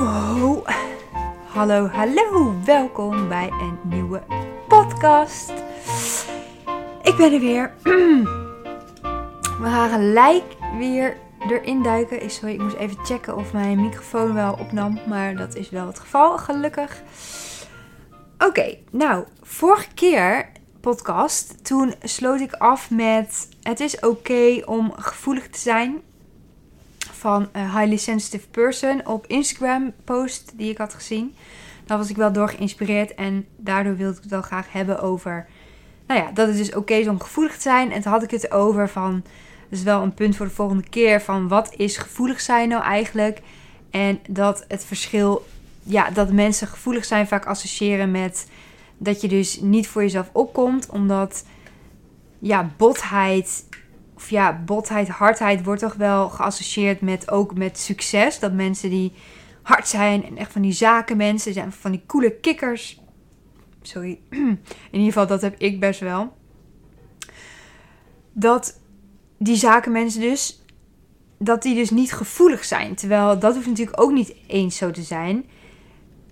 Oh, hallo, hallo. Welkom bij een nieuwe podcast. Ik ben er weer. We gaan gelijk weer erin duiken. Sorry, ik moest even checken of mijn microfoon wel opnam. Maar dat is wel het geval, gelukkig. Oké, nou, vorige keer podcast, toen sloot ik af met... Het is oké om gevoelig te zijn van een highly sensitive person op Instagram post die ik had gezien. Daar was ik wel door geïnspireerd en daardoor wilde ik het wel graag hebben over, nou ja, dat het dus oké is om gevoelig te zijn. En toen had ik het over van, dat is wel een punt voor de volgende keer, van wat is gevoelig zijn nou eigenlijk? En dat het verschil, ja, dat mensen gevoelig zijn vaak associëren met dat je dus niet voor jezelf opkomt, omdat ja, botheid of ja, botheid, hardheid wordt toch wel geassocieerd met ook met succes. Dat mensen die hard zijn en echt van die zakenmensen zijn, van die coole kikkers. Sorry, in ieder geval dat heb ik best wel. Dat die zakenmensen dus, dat die dus niet gevoelig zijn. Terwijl dat hoeft natuurlijk ook niet eens zo te zijn.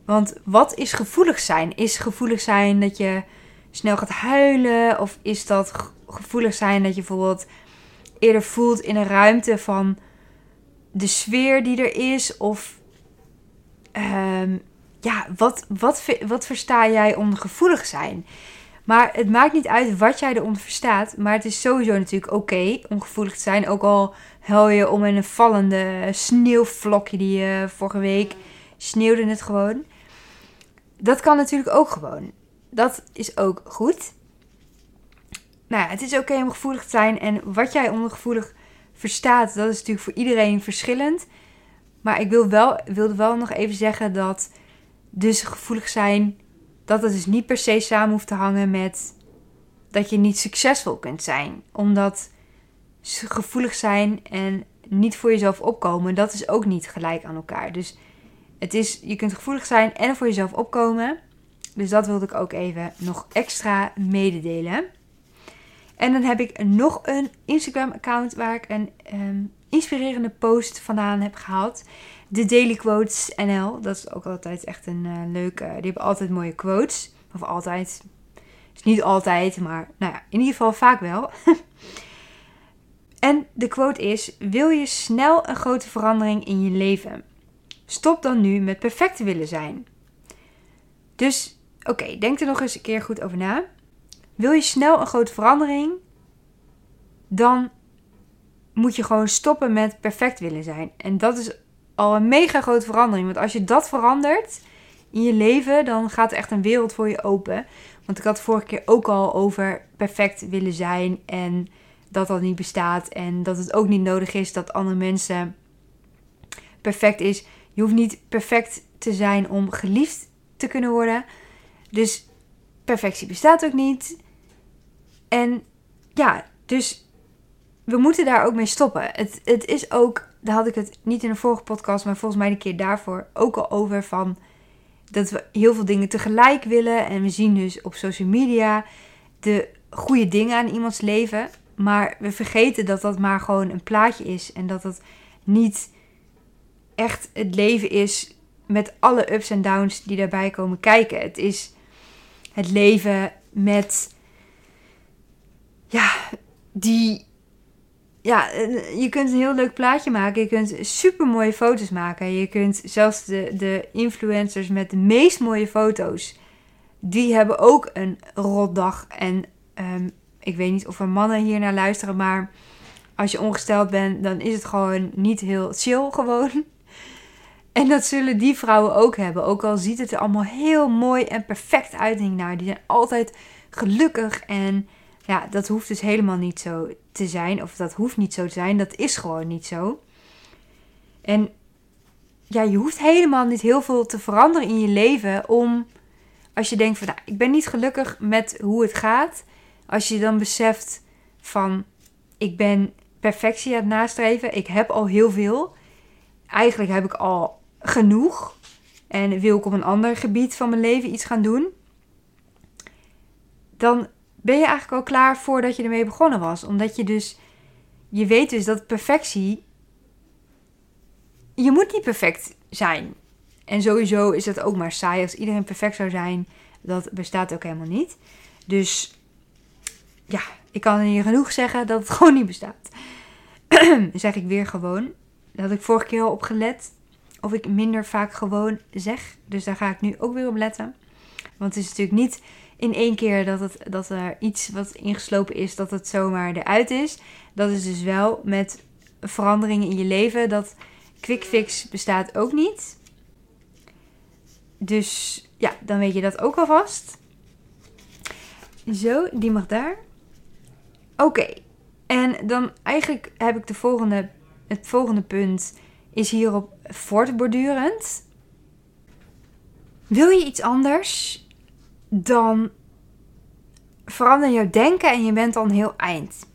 Want wat is gevoelig zijn? Is gevoelig zijn dat je snel gaat huilen? Of is dat gevoelig zijn dat je bijvoorbeeld eerder voelt in een ruimte van de sfeer die er is? Of ehm, ja, wat, wat, wat versta jij onder gevoelig zijn? Maar het maakt niet uit wat jij eronder verstaat. Maar het is sowieso natuurlijk oké om gevoelig te zijn. Ook al huil je om een vallende sneeuwvlokje die je vorige week sneeuwde het gewoon. Dat kan natuurlijk ook gewoon. Dat is ook goed nou ja, het is oké om gevoelig te zijn. En wat jij onder gevoelig verstaat, dat is natuurlijk voor iedereen verschillend. Maar ik wil wel, wilde wel nog even zeggen dat dus gevoelig zijn, dat het dus niet per se samen hoeft te hangen met dat je niet succesvol kunt zijn. Omdat gevoelig zijn en niet voor jezelf opkomen, dat is ook niet gelijk aan elkaar. Dus het is, je kunt gevoelig zijn en voor jezelf opkomen. Dus dat wilde ik ook even nog extra mededelen. En dan heb ik nog een Instagram-account waar ik een ehm, inspirerende post vandaan heb gehaald. De Daily Quotes NL. Dat is ook altijd echt een uh, leuke. Die hebben altijd mooie quotes. Of altijd. Is niet altijd, maar nou ja, in ieder geval vaak wel. en de quote is: Wil je snel een grote verandering in je leven? Stop dan nu met perfect willen zijn. Dus oké, denk er nog eens een keer goed over na. Wil je snel een grote verandering, dan moet je gewoon stoppen met perfect willen zijn. En dat is al een mega grote verandering. Want als je dat verandert in je leven, dan gaat echt een wereld voor je open. Want ik had vorige keer ook al over perfect willen zijn en dat dat niet bestaat. En dat het ook niet nodig is dat andere mensen perfect is. Je hoeft niet perfect te zijn om geliefd te kunnen worden. Dus perfectie bestaat ook niet. En ja, dus we moeten daar ook mee stoppen. Het, het is ook, daar had ik het niet in de vorige podcast, maar volgens mij de keer daarvoor ook al over van dat we heel veel dingen tegelijk willen. En we zien dus op social media de goede dingen aan iemands leven. Maar we vergeten dat dat maar gewoon een plaatje is. En dat dat niet echt het leven is met alle ups en downs die daarbij komen kijken. Het is het leven met ja, die. Ja, je kunt een heel leuk plaatje maken. Je kunt super mooie foto's maken. Je kunt zelfs de, de influencers met de meest mooie foto's. Die hebben ook een rotdag. En um, ik weet niet of er mannen hier naar luisteren. Maar als je ongesteld bent, dan is het gewoon niet heel chill gewoon. En dat zullen die vrouwen ook hebben. Ook al ziet het er allemaal heel mooi en perfect uit. Nou, die zijn altijd gelukkig en ja, dat hoeft dus helemaal niet zo te zijn. Of dat hoeft niet zo te zijn. Dat is gewoon niet zo. En ja, je hoeft helemaal niet heel veel te veranderen in je leven om als je denkt van nou, ik ben niet gelukkig met hoe het gaat. Als je dan beseft van ik ben perfectie aan het nastreven. Ik heb al heel veel. Eigenlijk heb ik al genoeg. En wil ik op een ander gebied van mijn leven iets gaan doen. Dan ben je eigenlijk al klaar voordat je ermee begonnen was. Omdat je dus, je weet dus dat perfectie, je moet niet perfect zijn. En sowieso is het ook maar saai als iedereen perfect zou zijn. Dat bestaat ook helemaal niet. Dus ja, ik kan hier genoeg zeggen dat het gewoon niet bestaat. zeg ik weer gewoon. Dat had ik vorige keer al op gelet. Of ik minder vaak gewoon zeg. Dus daar ga ik nu ook weer op letten. Want het is natuurlijk niet in één keer dat, het, dat er iets wat ingeslopen is, dat het zomaar eruit is. Dat is dus wel met veranderingen in je leven. Dat quick fix bestaat ook niet. Dus ja, dan weet je dat ook alvast. Zo, die mag daar. Oké. En dan eigenlijk heb ik de volgende, het volgende punt is hierop voortbordurend. Wil je iets anders, dan verander jouw denken en je bent dan heel eind.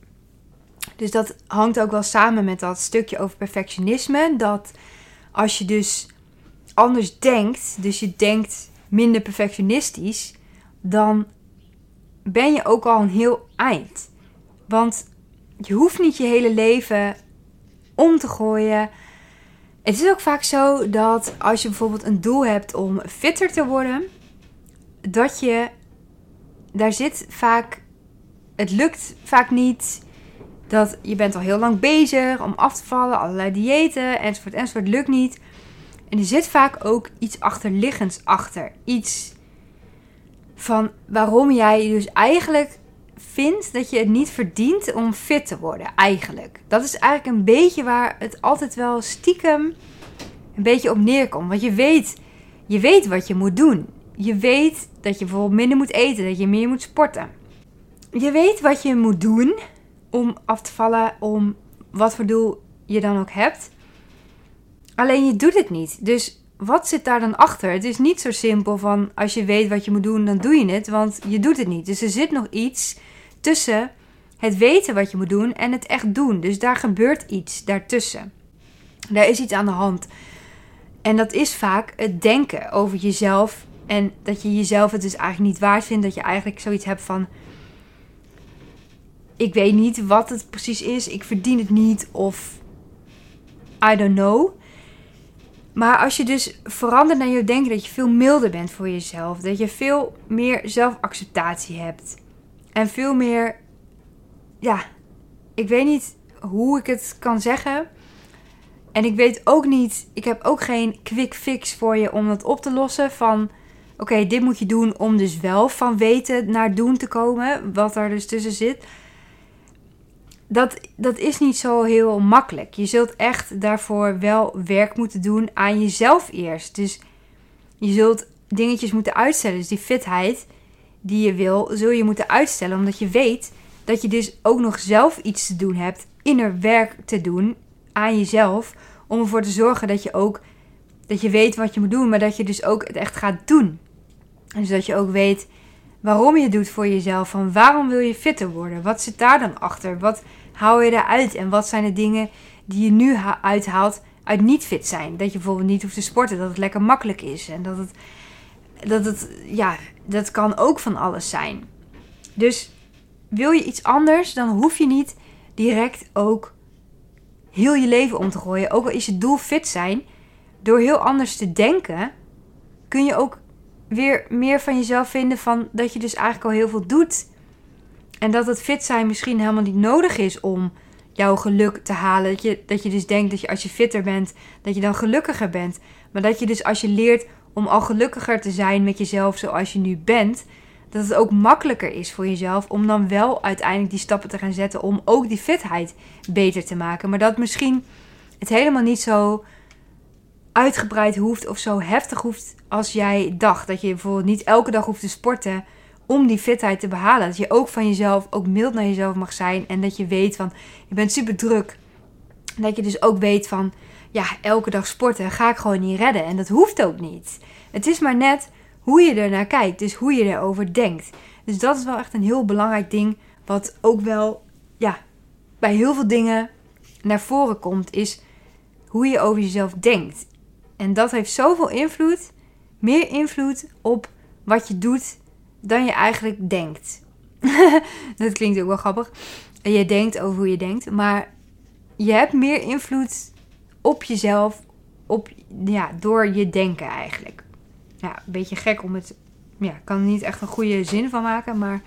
Dus dat hangt ook wel samen met dat stukje over perfectionisme. Dat als je dus anders denkt, dus je denkt minder perfectionistisch, dan ben je ook al een heel eind. Want je hoeft niet je hele leven om te gooien. Het is ook vaak zo dat als je bijvoorbeeld een doel hebt om fitter te worden, dat je daar zit vaak, het lukt vaak niet. Dat je bent al heel lang bezig om af te vallen, allerlei diëten enzovoort enzovoort, lukt niet. En er zit vaak ook iets achterliggends achter. Iets van waarom jij dus eigenlijk vindt dat je het niet verdient om fit te worden. Eigenlijk. Dat is eigenlijk een beetje waar het altijd wel stiekem een beetje op neerkomt. Want je weet, je weet wat je moet doen. Je weet dat je bijvoorbeeld minder moet eten, dat je meer moet sporten. Je weet wat je moet doen om af te vallen, om wat voor doel je dan ook hebt. Alleen je doet het niet. Dus wat zit daar dan achter? Het is niet zo simpel van als je weet wat je moet doen, dan doe je het, want je doet het niet. Dus er zit nog iets tussen het weten wat je moet doen en het echt doen. Dus daar gebeurt iets daartussen. Daar is iets aan de hand. En dat is vaak het denken over jezelf. En dat je jezelf het dus eigenlijk niet waard vindt. Dat je eigenlijk zoiets hebt van. Ik weet niet wat het precies is. Ik verdien het niet. Of I don't know. Maar als je dus verandert naar je denken, dat je veel milder bent voor jezelf. Dat je veel meer zelfacceptatie hebt. En veel meer, ja, ik weet niet hoe ik het kan zeggen. En ik weet ook niet, ik heb ook geen quick fix voor je om dat op te lossen. Van oké, dit moet je doen om dus wel van weten naar doen te komen. Wat er dus tussen zit dat, dat is niet zo heel makkelijk. Je zult echt daarvoor wel werk moeten doen aan jezelf eerst. Dus je zult dingetjes moeten uitstellen. Dus die fitheid die je wil, zul je moeten uitstellen. Omdat je weet dat je dus ook nog zelf iets te doen hebt. Inner werk te doen aan jezelf. Om ervoor te zorgen dat je ook dat je weet wat je moet doen. Maar dat je dus ook het echt gaat doen. Dus dat je ook weet waarom je doet voor jezelf. Van waarom wil je fitter worden? Wat zit daar dan achter? Wat hou je eruit? En wat zijn de dingen die je nu uithaalt uit niet fit zijn? Dat je bijvoorbeeld niet hoeft te sporten, dat het lekker makkelijk is. En dat het, dat het, ja, dat kan ook van alles zijn. Dus wil je iets anders, dan hoef je niet direct ook heel je leven om te gooien. Ook al is je doel fit zijn, door heel anders te denken, kun je ook weer meer van jezelf vinden van dat je dus eigenlijk al heel veel doet en dat het fit zijn misschien helemaal niet nodig is om jouw geluk te halen. Dat je, dat je dus denkt dat je als je fitter bent, dat je dan gelukkiger bent. Maar dat je dus als je leert om al gelukkiger te zijn met jezelf zoals je nu bent, dat het ook makkelijker is voor jezelf om dan wel uiteindelijk die stappen te gaan zetten om ook die fitheid beter te maken. Maar dat misschien het helemaal niet zo uitgebreid hoeft of zo heftig hoeft als jij dacht. Dat je bijvoorbeeld niet elke dag hoeft te sporten om die fitheid te behalen. Dat je ook van jezelf, ook mild naar jezelf mag zijn. En dat je weet van, je bent super druk. Dat je dus ook weet van, ja, elke dag sporten ga ik gewoon niet redden. En dat hoeft ook niet. Het is maar net hoe je er naar kijkt. Dus hoe je erover denkt. Dus dat is wel echt een heel belangrijk ding. Wat ook wel, ja, bij heel veel dingen naar voren komt. Is hoe je over jezelf denkt. En dat heeft zoveel invloed. Meer invloed op wat je doet dan je eigenlijk denkt. dat klinkt ook wel grappig. Je denkt over hoe je denkt, maar je hebt meer invloed op jezelf op, ja, door je denken eigenlijk. Ja, een beetje gek om het. Ja, ik kan er niet echt een goede zin van maken. Maar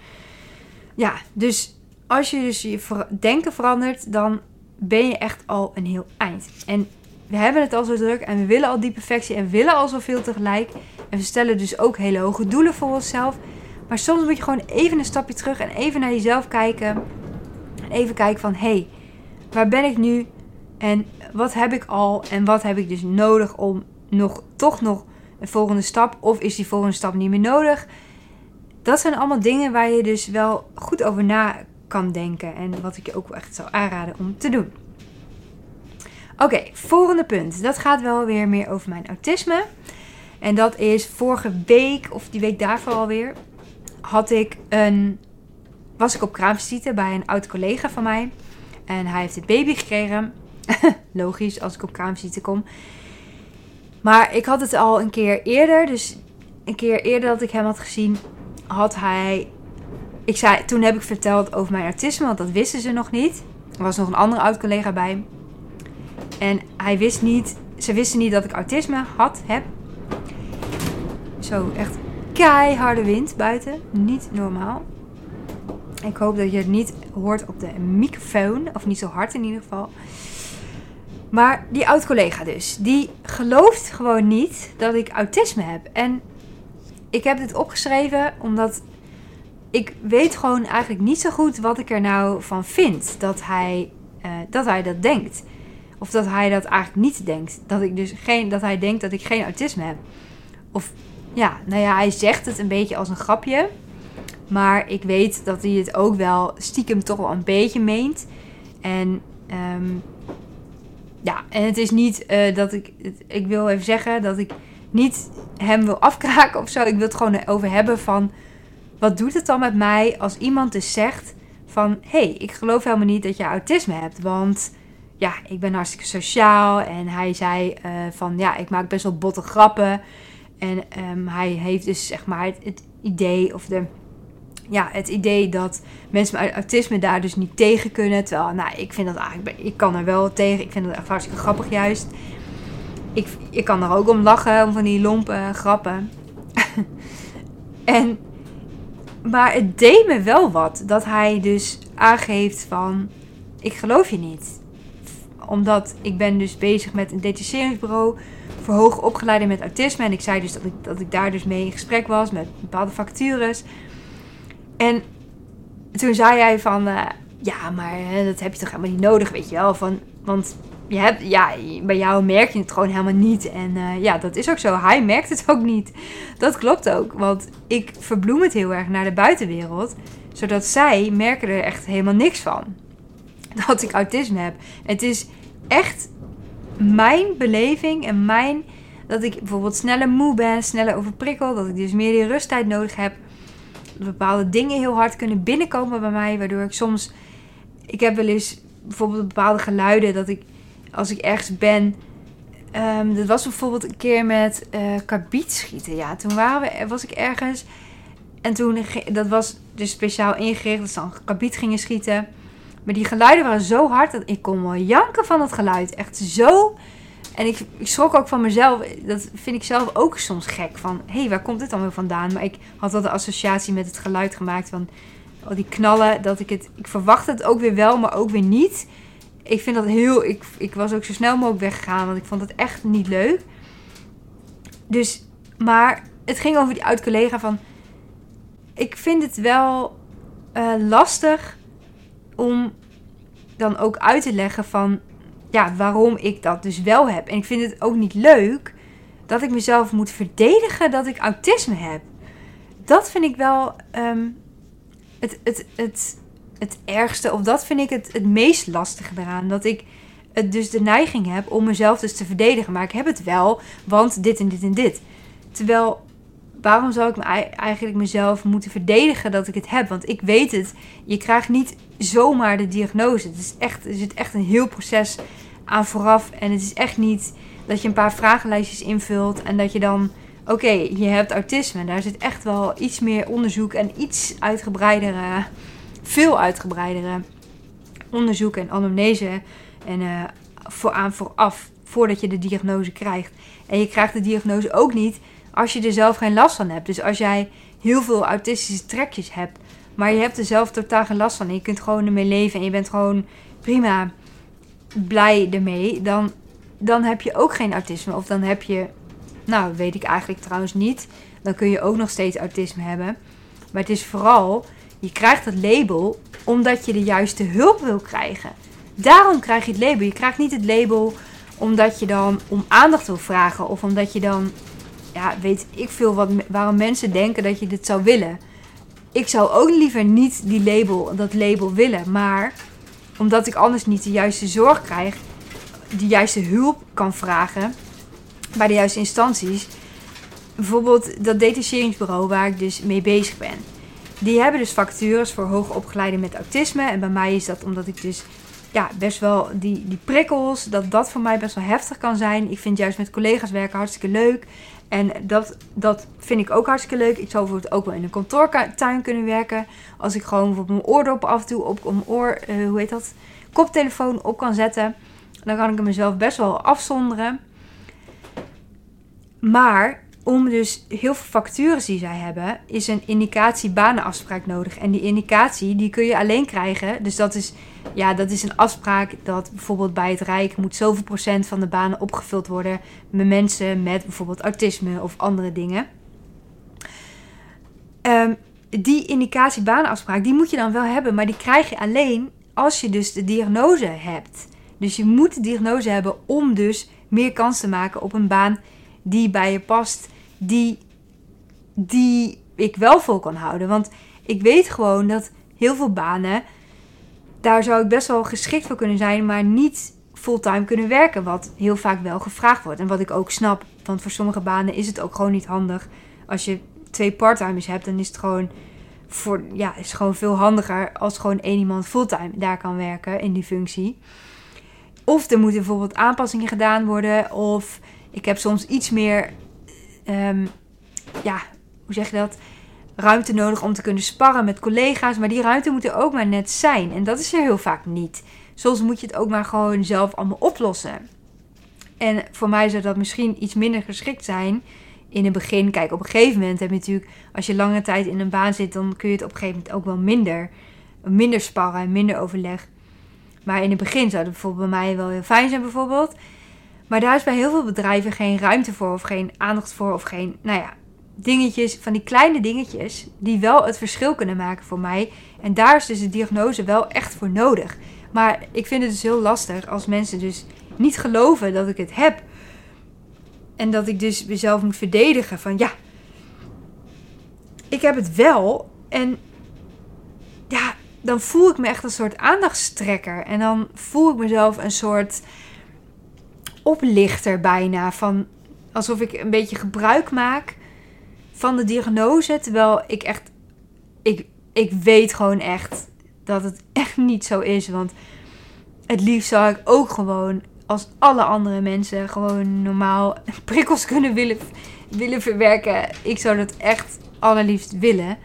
ja, dus als je dus je denken verandert, dan ben je echt al een heel eind. En we hebben het al zo druk en we willen al die perfectie en willen al zoveel tegelijk. En we stellen dus ook hele hoge doelen voor onszelf. Maar soms moet je gewoon even een stapje terug en even naar jezelf kijken. En even kijken van, hé, hey, waar ben ik nu? En wat heb ik al? En wat heb ik dus nodig om nog, toch nog een volgende stap? Of is die volgende stap niet meer nodig? Dat zijn allemaal dingen waar je dus wel goed over na kan denken. En wat ik je ook echt zou aanraden om te doen. Oké, volgende punt. Dat gaat wel weer meer over mijn autisme. En dat is vorige week, of die week daarvoor alweer, had ik een, was ik op kraamvisite bij een oud collega van mij. En hij heeft het baby gekregen. Logisch, als ik op kraamvisite kom. Maar ik had het al een keer eerder. Dus een keer eerder dat ik hem had gezien, had hij... Ik zei, toen heb ik verteld over mijn autisme, want dat wisten ze nog niet. Er was nog een andere oud collega bij. En hij wist niet, ze wisten niet dat ik autisme had, heb. Zo, echt keiharde wind buiten. Niet normaal. Ik hoop dat je het niet hoort op de microfoon. Of niet zo hard in ieder geval. Maar die oud-collega dus. Die gelooft gewoon niet dat ik autisme heb. En ik heb dit opgeschreven omdat ik weet gewoon eigenlijk niet zo goed wat ik er nou van vind. Dat hij, uh, dat, hij dat denkt. Of dat hij dat eigenlijk niet denkt. Dat, ik dus geen, dat hij denkt dat ik geen autisme heb. Of ja, nou ja, hij zegt het een beetje als een grapje. Maar ik weet dat hij het ook wel stiekem toch wel een beetje meent. En um, ja, en het is niet uh, dat ik. Ik wil even zeggen dat ik niet hem wil afkraken of zo. Ik wil het gewoon over hebben van. Wat doet het dan met mij als iemand dus zegt van... Hé, hey, ik geloof helemaal niet dat je autisme hebt. Want ja, ik ben hartstikke sociaal. En hij zei uh, van... Ja, ik maak best wel botte grappen. En um, hij heeft dus zeg maar het, idee of de ja, het idee dat mensen met autisme daar dus niet tegen kunnen. Terwijl, nou, ik vind dat eigenlijk, ik kan er wel tegen. Ik vind dat echt hartstikke grappig juist. Ik, ik kan er ook om lachen, om van die lompe grappen. en, maar het deed me wel wat dat hij dus aangeeft van, ik geloof je niet. Omdat ik ben dus bezig met een detacheringsbureau voor hoger opgeleiden met autisme. En ik zei dus dat ik, dat ik daar dus mee in gesprek was met bepaalde vacatures. En toen zei hij van, uh, ja, maar dat heb je toch helemaal niet nodig, weet je wel. Van, want je hebt, ja, bij jou merk je het gewoon helemaal niet. En uh, ja, dat is ook zo. Hij merkt het ook niet. Dat klopt ook. Want ik verbloem het heel erg naar de buitenwereld. Zodat zij merken er echt helemaal niks van. Dat ik autisme heb. Het is echt mijn beleving en mijn... Dat ik bijvoorbeeld sneller moe ben, sneller overprikkeld. Dat ik dus meer die rusttijd nodig heb bepaalde dingen heel hard kunnen binnenkomen bij mij. Waardoor ik soms. Ik heb wel eens bijvoorbeeld bepaalde geluiden dat ik als ik ergens ben. Um, dat was bijvoorbeeld een keer met uh, schieten. Ja, toen waren we, was ik ergens. En toen, dat was dus speciaal ingericht dat ze dan karbiet gingen schieten. Maar die geluiden waren zo hard dat ik kon wel janken van het geluid. Echt zo en ik, ik schrok ook van mezelf. Dat vind ik zelf ook soms gek. Van, hé, hey, waar komt dit dan weer vandaan? Maar ik had wel de associatie met het geluid gemaakt van... al die knallen, dat ik het... Ik verwacht het ook weer wel, maar ook weer niet. Ik vind dat heel... Ik, ik was ook zo snel mogelijk weggegaan, want ik vond het echt niet leuk. Dus, maar het ging over die oud-collega van... Ik vind het wel uh, lastig om dan ook uit te leggen van ja, waarom ik dat dus wel heb. En ik vind het ook niet leuk dat ik mezelf moet verdedigen dat ik autisme heb. Dat vind ik wel um, het, het, het, het ergste, of dat vind ik het, het meest lastige eraan. Dat ik het dus de neiging heb om mezelf dus te verdedigen. Maar ik heb het wel, want dit en dit en dit. Terwijl, waarom zou ik me eigenlijk mezelf moeten verdedigen dat ik het heb? Want ik weet het. Je krijgt niet zomaar de diagnose. Het is echt, er zit echt een heel proces aan vooraf. En het is echt niet dat je een paar vragenlijstjes invult en dat je dan, oké, je hebt autisme. Daar zit echt wel iets meer onderzoek en iets uitgebreidere, veel uitgebreidere onderzoek en anamnese en uh, voor aan vooraf. voordat je de diagnose krijgt. En je krijgt de diagnose ook niet als je er zelf geen last van hebt. Dus als jij heel veel autistische trekjes hebt, maar je hebt er zelf totaal geen last van en je kunt gewoon ermee leven en je bent gewoon prima blij ermee, dan, dan heb je ook geen autisme. Of dan heb je, nou weet ik eigenlijk trouwens niet, dan kun je ook nog steeds autisme hebben. Maar het is vooral, je krijgt het label omdat je de juiste hulp wil krijgen. Daarom krijg je het label. Je krijgt niet het label omdat je dan om aandacht wil vragen. Of omdat je dan, ja, weet ik veel wat, waarom mensen denken dat je dit zou willen. Ik zou ook liever niet die label, dat label willen. Maar omdat ik anders niet de juiste zorg krijg, de juiste hulp kan vragen bij de juiste instanties. Bijvoorbeeld dat detacheringsbureau waar ik dus mee bezig ben. Die hebben dus vacatures voor hoogopgeleiden met autisme. En bij mij is dat omdat ik dus ja, best wel die, die prikkels, dat dat voor mij best wel heftig kan zijn. Ik vind juist met collega's werken hartstikke leuk. En dat, dat vind ik ook hartstikke leuk. Ik zou bijvoorbeeld ook wel in een kantoortuin kunnen werken. Als ik gewoon bijvoorbeeld mijn oordop af op mijn oor, uh, hoe heet dat, koptelefoon op kan zetten. Dan kan ik mezelf best wel afzonderen. Maar om dus heel veel factures die zij hebben, is een indicatie banenafspraak nodig. En die indicatie die kun je alleen krijgen. Dus dat is, ja, dat is een afspraak dat bijvoorbeeld bij het Rijk moet zoveel procent van de banen opgevuld worden met mensen met bijvoorbeeld autisme of andere dingen. Um, die indicatie banenafspraak, die moet je dan wel hebben, maar die krijg je alleen als je dus de diagnose hebt. Dus je moet de diagnose hebben om dus meer kans te maken op een baan die bij je past die, die ik wel vol kan houden. Want ik weet gewoon dat heel veel banen, daar zou ik best wel geschikt voor kunnen zijn, maar niet fulltime kunnen werken. Wat heel vaak wel gevraagd wordt. En wat ik ook snap. Want voor sommige banen is het ook gewoon niet handig. Als je twee parttimers hebt, dan is het gewoon, voor, ja, is gewoon veel handiger als gewoon één iemand fulltime daar kan werken in die functie. Of er moeten bijvoorbeeld aanpassingen gedaan worden. Of ik heb soms iets meer um, ja, hoe zeg je dat? Ruimte nodig om te kunnen sparren met collega's. Maar die ruimte moet er ook maar net zijn. En dat is er heel vaak niet. Soms moet je het ook maar gewoon zelf allemaal oplossen. En voor mij zou dat misschien iets minder geschikt zijn in het begin. Kijk, op een gegeven moment heb je natuurlijk, als je lange tijd in een baan zit, dan kun je het op een gegeven moment ook wel minder, minder sparren en minder overleg. Maar in het begin zou het bijvoorbeeld bij mij wel heel fijn zijn, bijvoorbeeld. Maar daar is bij heel veel bedrijven geen ruimte voor of geen aandacht voor of geen, nou ja, dingetjes, van die kleine dingetjes die wel het verschil kunnen maken voor mij. En daar is dus de diagnose wel echt voor nodig. Maar ik vind het dus heel lastig als mensen dus niet geloven dat ik het heb. En dat ik dus mezelf moet verdedigen van ja, ik heb het wel. En ja, dan voel ik me echt een soort aandachtstrekker. En dan voel ik mezelf een soort oplichter bijna. Van alsof ik een beetje gebruik maak van de diagnose. Terwijl ik echt. Ik, ik weet gewoon echt dat het echt niet zo is. Want het liefst zou ik ook gewoon als alle andere mensen gewoon normaal prikkels kunnen willen, willen verwerken. Ik zou dat echt allerliefst willen.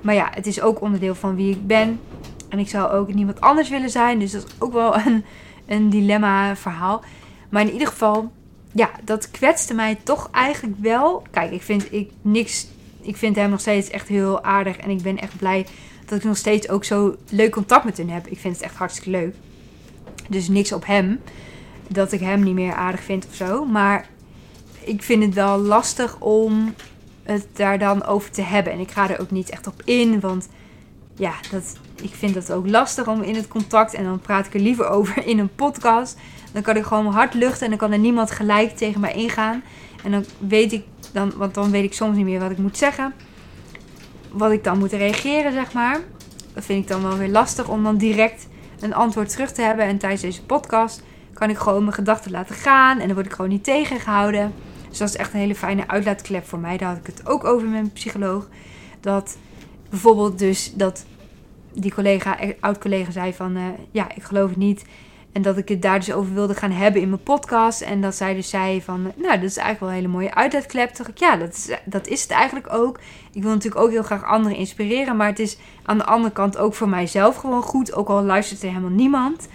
Maar ja, het is ook onderdeel van wie ik ben. En ik zou ook niemand anders willen zijn. Dus dat is ook wel een, een dilemma verhaal. Maar in ieder geval, ja, dat kwetste mij toch eigenlijk wel. Kijk, ik vind ik niks. Ik vind hem nog steeds echt heel aardig. En ik ben echt blij dat ik nog steeds ook zo leuk contact met hem heb. Ik vind het echt hartstikke leuk. Dus niks op hem. Dat ik hem niet meer aardig vind of zo. Maar ik vind het wel lastig om het daar dan over te hebben. En ik ga er ook niet echt op in. Want ja, dat, ik vind dat ook lastig om in het contact. En dan praat ik er liever over in een podcast. Dan kan ik gewoon hart luchten en dan kan er niemand gelijk tegen mij ingaan. En dan weet ik, dan, want dan weet ik soms niet meer wat ik moet zeggen. Wat ik dan moet reageren, zeg maar. Dat vind ik dan wel weer lastig om dan direct een antwoord terug te hebben. En tijdens deze podcast kan ik gewoon mijn gedachten laten gaan. En dan word ik gewoon niet tegengehouden. Dus dat is echt een hele fijne uitlaatklep voor mij. Daar had ik het ook over met mijn psycholoog. Dat bijvoorbeeld dus dat die collega, oud-collega zei van... Uh, ja, ik geloof het niet. En dat ik het daar dus over wilde gaan hebben in mijn podcast. En dat zij dus zei van, nou, dat is eigenlijk wel een hele mooie uitlaatklep. Toen ja, dat is, dat is het eigenlijk ook. Ik wil natuurlijk ook heel graag anderen inspireren. Maar het is aan de andere kant ook voor mijzelf gewoon goed. Ook al luistert er helemaal niemand.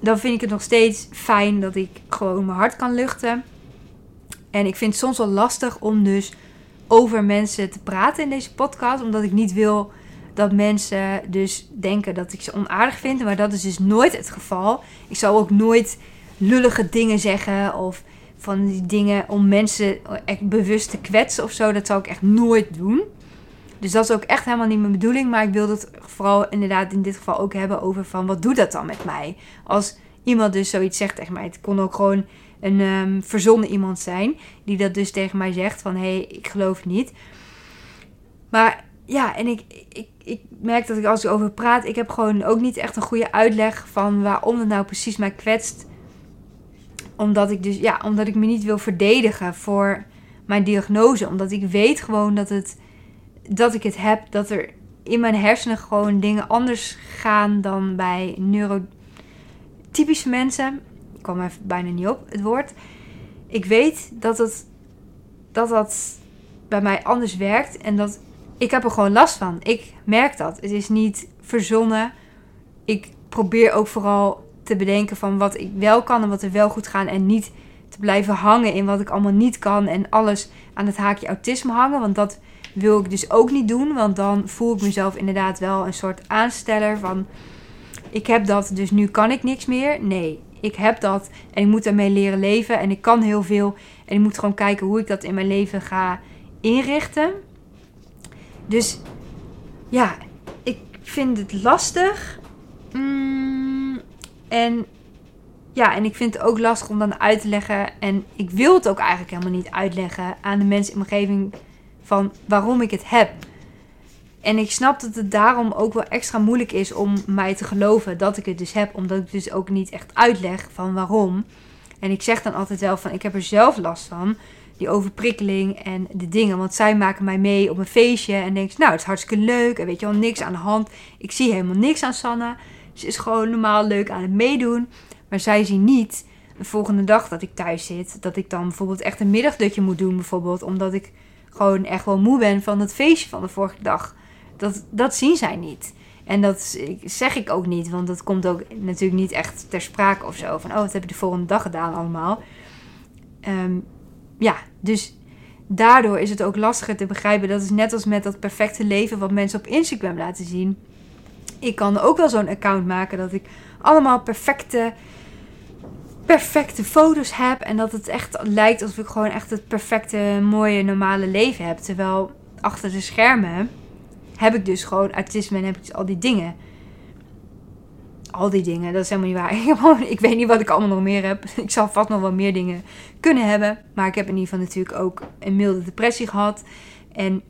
dan vind ik het nog steeds fijn dat ik gewoon mijn hart kan luchten. En ik vind het soms wel lastig om dus over mensen te praten in deze podcast. Omdat ik niet wil dat mensen dus denken dat ik ze onaardig vind. Maar dat is dus nooit het geval. Ik zal ook nooit lullige dingen zeggen of van die dingen om mensen echt bewust te kwetsen of zo. Dat zou ik echt nooit doen. Dus dat is ook echt helemaal niet mijn bedoeling. Maar ik wil het vooral inderdaad in dit geval ook hebben over van wat doet dat dan met mij? Als iemand dus zoiets zegt tegen mij. Het kon ook gewoon een um, verzonnen iemand zijn. Die dat dus tegen mij zegt van hé, hey, ik geloof niet. Maar ja, en ik, ik, ik merk dat ik als ik over praat, ik heb gewoon ook niet echt een goede uitleg van waarom het nou precies mij kwetst. Omdat ik dus, ja, omdat ik me niet wil verdedigen voor mijn diagnose. Omdat ik weet gewoon dat het, dat ik het heb, dat er in mijn hersenen gewoon dingen anders gaan dan bij neurotypische mensen. Ik kwam even bijna niet op het woord. Ik weet dat het, dat dat bij mij anders werkt en dat ik heb er gewoon last van. Ik merk dat. Het is niet verzonnen. Ik probeer ook vooral te bedenken van wat ik wel kan en wat er wel goed gaat. En niet te blijven hangen in wat ik allemaal niet kan. En alles aan het haakje autisme hangen. Want dat wil ik dus ook niet doen. Want dan voel ik mezelf inderdaad wel een soort aansteller van... Ik heb dat, dus nu kan ik niks meer. Nee, ik heb dat en ik moet daarmee leren leven. En ik kan heel veel. En ik moet gewoon kijken hoe ik dat in mijn leven ga inrichten. Dus ja, ik vind het lastig. Mm, en ja, en ik vind het ook lastig om dan uit te leggen. En ik wil het ook eigenlijk helemaal niet uitleggen aan de mensen in mijn omgeving van waarom ik het heb. En ik snap dat het daarom ook wel extra moeilijk is om mij te geloven dat ik het dus heb. Omdat ik dus ook niet echt uitleg van waarom. En ik zeg dan altijd wel van ik heb er zelf last van die overprikkeling en de dingen. Want zij maken mij mee op een feestje en denken, nou, het is hartstikke leuk. En weet je wel, niks aan de hand. Ik zie helemaal niks aan Sanne. Ze is gewoon normaal leuk aan het meedoen. Maar zij zien niet de volgende dag dat ik thuis zit. Dat ik dan bijvoorbeeld echt een middagdutje moet doen, bijvoorbeeld. Omdat ik gewoon echt wel moe ben van het feestje van de vorige dag. Dat, dat zien zij niet. En dat zeg ik ook niet, want dat komt ook natuurlijk niet echt ter sprake of zo. Van, oh, wat heb je de volgende dag gedaan allemaal? Um, ja, dus daardoor is het ook lastiger te begrijpen. Dat is net als met dat perfecte leven wat mensen op Instagram laten zien. Ik kan ook wel zo'n account maken dat ik allemaal perfecte, perfecte foto's heb. En dat het echt lijkt alsof ik gewoon echt het perfecte, mooie, normale leven heb. Terwijl achter de schermen heb ik dus gewoon autisme en heb ik dus al die dingen al die dingen. Dat is helemaal niet waar. Ik, weet niet wat ik allemaal nog meer heb. Ik zal vast nog wel meer dingen kunnen hebben. Maar ik heb in ieder geval natuurlijk ook een milde depressie gehad. En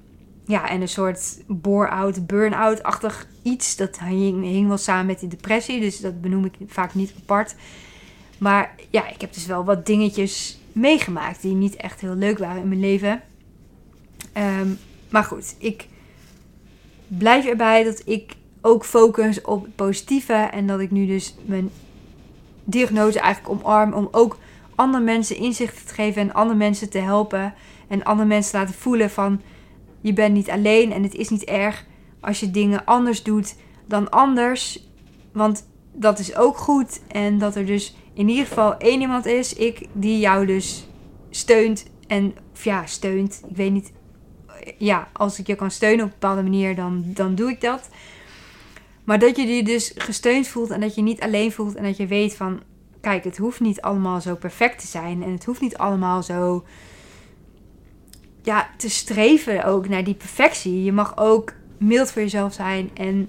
ja, en een soort bore-out, burn-out-achtig iets. Dat hing, hing wel samen met die depressie. Dus dat benoem ik vaak niet apart. Maar ja, ik heb dus wel wat dingetjes meegemaakt die niet echt heel leuk waren in mijn leven. Ehm, maar goed, ik blijf erbij dat ik ook focus op het positieve. En dat ik nu dus mijn diagnose eigenlijk omarm. Om ook andere mensen inzicht te geven en andere mensen te helpen. En andere mensen te laten voelen van je bent niet alleen en het is niet erg als je dingen anders doet dan anders. Want dat is ook goed. En dat er dus in ieder geval één iemand is, ik, die jou dus steunt. En ja, steunt. Ik weet niet. Ja, als ik je kan steunen op een bepaalde manier, dan, dan doe ik dat. Maar dat je je dus gesteund voelt en dat je niet alleen voelt en dat je weet van, kijk, het hoeft niet allemaal zo perfect te zijn en het hoeft niet allemaal zo, ja, te streven ook naar die perfectie. Je mag ook mild voor jezelf zijn en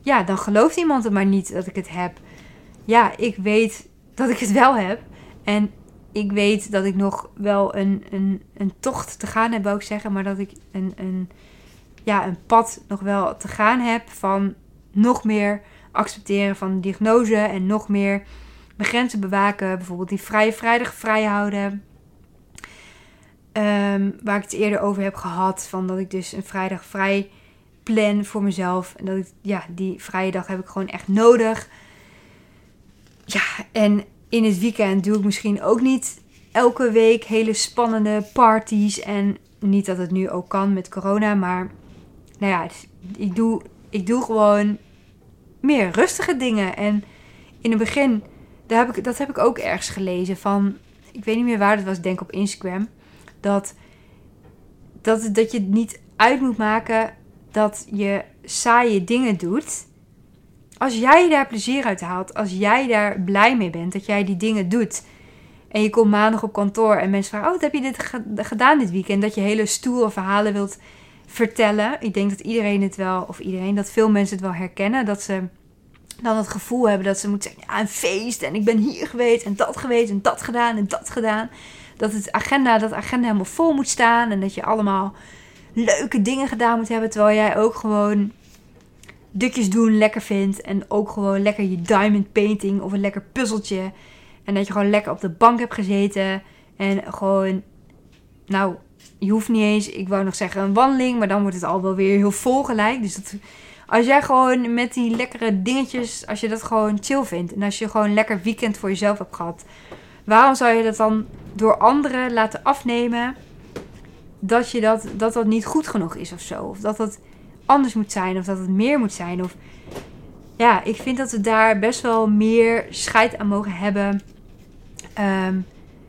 ja, dan gelooft iemand het maar niet dat ik het heb. Ja, ik weet dat ik het wel heb en ik weet dat ik nog wel een, een, een tocht te gaan heb, ik zeggen, maar dat ik een, een, ja, een pad nog wel te gaan heb van nog meer accepteren van de diagnose en nog meer mijn grenzen bewaken. Bijvoorbeeld die vrije vrijdag vrij houden. Ehm, waar ik het eerder over heb gehad. Van dat ik dus een vrijdag vrij plan voor mezelf. En dat ik, ja, die vrije dag heb ik gewoon echt nodig. Ja, en in het weekend doe ik misschien ook niet elke week hele spannende parties. En niet dat het nu ook kan met corona, maar nou ja, ik doe, ik doe gewoon meer rustige dingen. En in het begin, daar heb ik, dat heb ik ook ergens gelezen van, ik weet niet meer waar het was, denk op Instagram, dat, dat, dat je niet uit moet maken dat je saaie dingen doet. Als jij daar plezier uit haalt, als jij daar blij mee bent, dat jij die dingen doet. En je komt maandag op kantoor en mensen vragen: Oh, wat heb je dit gedaan dit weekend? Dat je hele stoere verhalen wilt vertellen. Ik denk dat iedereen het wel, of iedereen, dat veel mensen het wel herkennen. Dat ze dan het gevoel hebben dat ze moeten zeggen: Ja, een feest en ik ben hier geweest en dat geweest en dat gedaan en dat gedaan. Dat het agenda, dat agenda helemaal vol moet staan en dat je allemaal leuke dingen gedaan moet hebben. Terwijl jij ook gewoon dukjes doen lekker vindt. En ook gewoon lekker je diamond painting of een lekker puzzeltje. En dat je gewoon lekker op de bank hebt gezeten. En gewoon, nou, je hoeft niet eens, ik wou nog zeggen een wandeling. Maar dan wordt het al wel weer heel vol gelijk. Dus dat, als jij gewoon met die lekkere dingetjes, als je dat gewoon chill vindt. En als je gewoon een lekker weekend voor jezelf hebt gehad. Waarom zou je dat dan door anderen laten afnemen? dat, je dat, dat dat niet goed genoeg is of zo. Of dat het anders moet zijn of dat het meer moet zijn. Of ja, ik vind dat we daar best wel meer scheid aan mogen hebben. Ehm,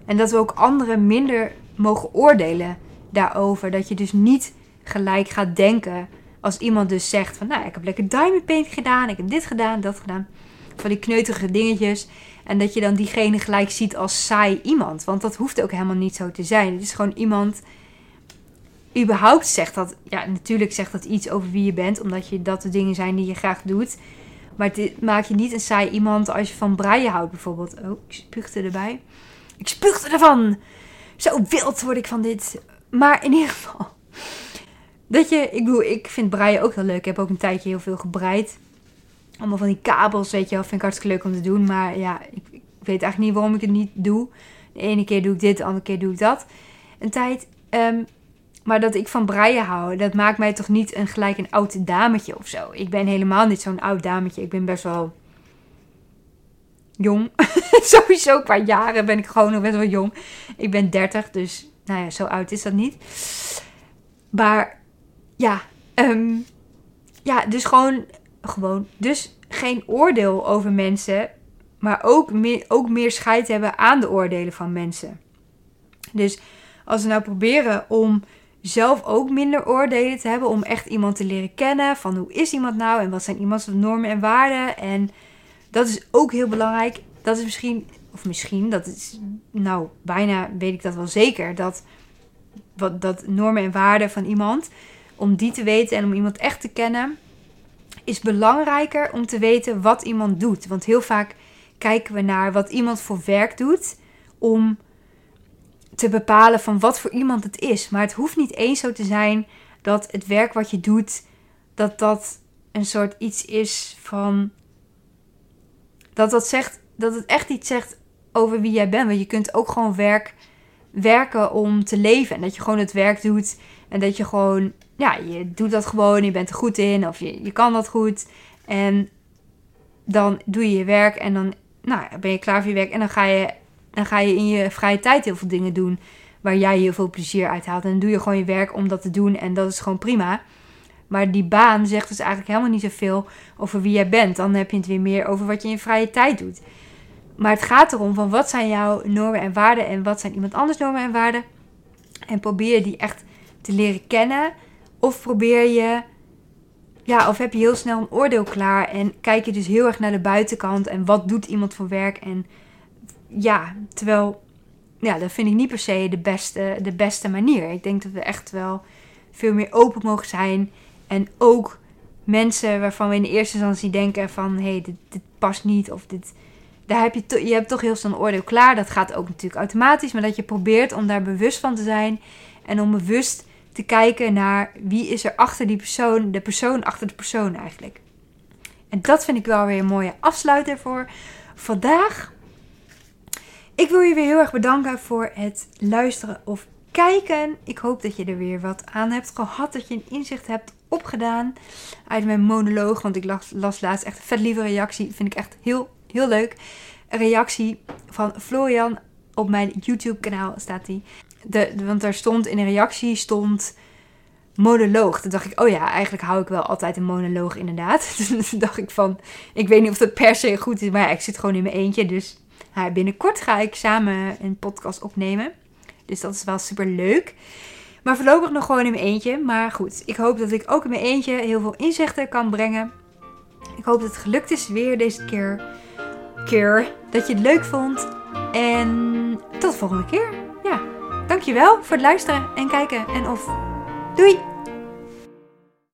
en dat we ook anderen minder mogen oordelen daarover. Dat je dus niet gelijk gaat denken als iemand dus zegt van... Nou, ik heb lekker diamond paint gedaan, ik heb dit gedaan, dat gedaan. Van die kneutige dingetjes. En dat je dan diegene gelijk ziet als saai iemand. Want dat hoeft ook helemaal niet zo te zijn. Het is gewoon iemand überhaupt zegt dat, ja, natuurlijk zegt dat iets over wie je bent, omdat je dat de dingen zijn die je graag doet. Maar dit maakt je niet een saai iemand als je van breien houdt, bijvoorbeeld. Oh, ik spuugde erbij. Ik spuugde ervan! Zo wild word ik van dit. Maar in ieder geval. Dat je, ik bedoel, ik vind breien ook heel leuk. Ik heb ook een tijdje heel veel gebreid. Allemaal van die kabels, weet je wel. Vind ik hartstikke leuk om te doen. Maar ja, ik, weet eigenlijk niet waarom ik het niet doe. De ene keer doe ik dit, de andere keer doe ik dat. Een tijd. Um, maar dat ik van breien hou, dat maakt mij toch niet een, gelijk een oud dametje of zo. Ik ben helemaal niet zo'n oud dametje. Ik ben best wel jong. Sowieso qua jaren ben ik gewoon nog best wel jong. Ik ben 30, dus nou ja, zo oud is dat niet. Maar ja, um, ja, dus gewoon, gewoon. Dus geen oordeel over mensen, maar ook meer, ook meer scheid hebben aan de oordelen van mensen. Dus als we nou proberen om zelf ook minder oordelen te hebben. Om echt iemand te leren kennen. Van hoe is iemand nou en wat zijn iemands normen en waarden. En dat is ook heel belangrijk. Dat is misschien, of misschien, dat is nou bijna weet ik dat wel zeker. Dat, wat, dat normen en waarden van iemand. Om die te weten en om iemand echt te kennen. Is belangrijker om te weten wat iemand doet. Want heel vaak kijken we naar wat iemand voor werk doet. Om te bepalen van wat voor iemand het is. Maar het hoeft niet eens zo te zijn dat het werk wat je doet, dat dat een soort iets is van. Dat dat zegt, dat het echt iets zegt over wie jij bent. Want je kunt ook gewoon werk, werken om te leven. En dat je gewoon het werk doet. En dat je gewoon, ja, je doet dat gewoon. Je bent er goed in. Of je, je kan dat goed. En dan doe je je werk. En dan nou, ben je klaar voor je werk. En dan ga je dan ga je in je vrije tijd heel veel dingen doen waar jij heel veel plezier uit haalt. En dan doe je gewoon je werk om dat te doen en dat is gewoon prima. Maar die baan zegt dus eigenlijk helemaal niet zoveel over wie jij bent. Dan heb je het weer meer over wat je in je vrije tijd doet. Maar het gaat erom van wat zijn jouw normen en waarden en wat zijn iemand anders normen en waarden. En probeer die echt te leren kennen. Of probeer je, ja, of heb je heel snel een oordeel klaar en kijk je dus heel erg naar de buitenkant en wat doet iemand voor werk en ja, terwijl, ja, dat vind ik niet per se de beste, de beste manier. Ik denk dat we echt wel veel meer open mogen zijn. En ook mensen waarvan we in de eerste instantie denken van... hé, hey, dit, past niet of dit... Daar heb je, je hebt toch heel snel een oordeel klaar. Dat gaat ook natuurlijk automatisch. Maar dat je probeert om daar bewust van te zijn. En om bewust te kijken naar wie is er achter die persoon. De persoon achter de persoon eigenlijk. En dat vind ik wel weer een mooie afsluiter voor vandaag. Ik wil je weer heel erg bedanken voor het luisteren of kijken. Ik hoop dat je er weer wat aan hebt gehad. Dat je een inzicht hebt opgedaan uit mijn monoloog. Want ik las, laatst echt een vet lieve reactie. Vind ik echt heel, heel leuk. Een reactie van Florian op mijn YouTube kanaal staat die. De, want daar stond in een reactie stond monoloog. Toen dacht ik, oh ja, eigenlijk hou ik wel altijd een monoloog inderdaad. Toen dacht ik van, ik weet niet of dat per se goed is, maar ja, ik zit gewoon in mijn eentje. Dus ja, binnenkort ga ik samen een podcast opnemen. Dus dat is wel super leuk. Maar voorlopig nog gewoon in mijn eentje. Maar goed, ik hoop dat ik ook in mijn eentje heel veel inzichten kan brengen. Ik hoop dat het gelukt is weer deze keer. keer dat je het leuk vond. En tot de volgende keer. Ja, dankjewel voor het luisteren en kijken. En of Doei!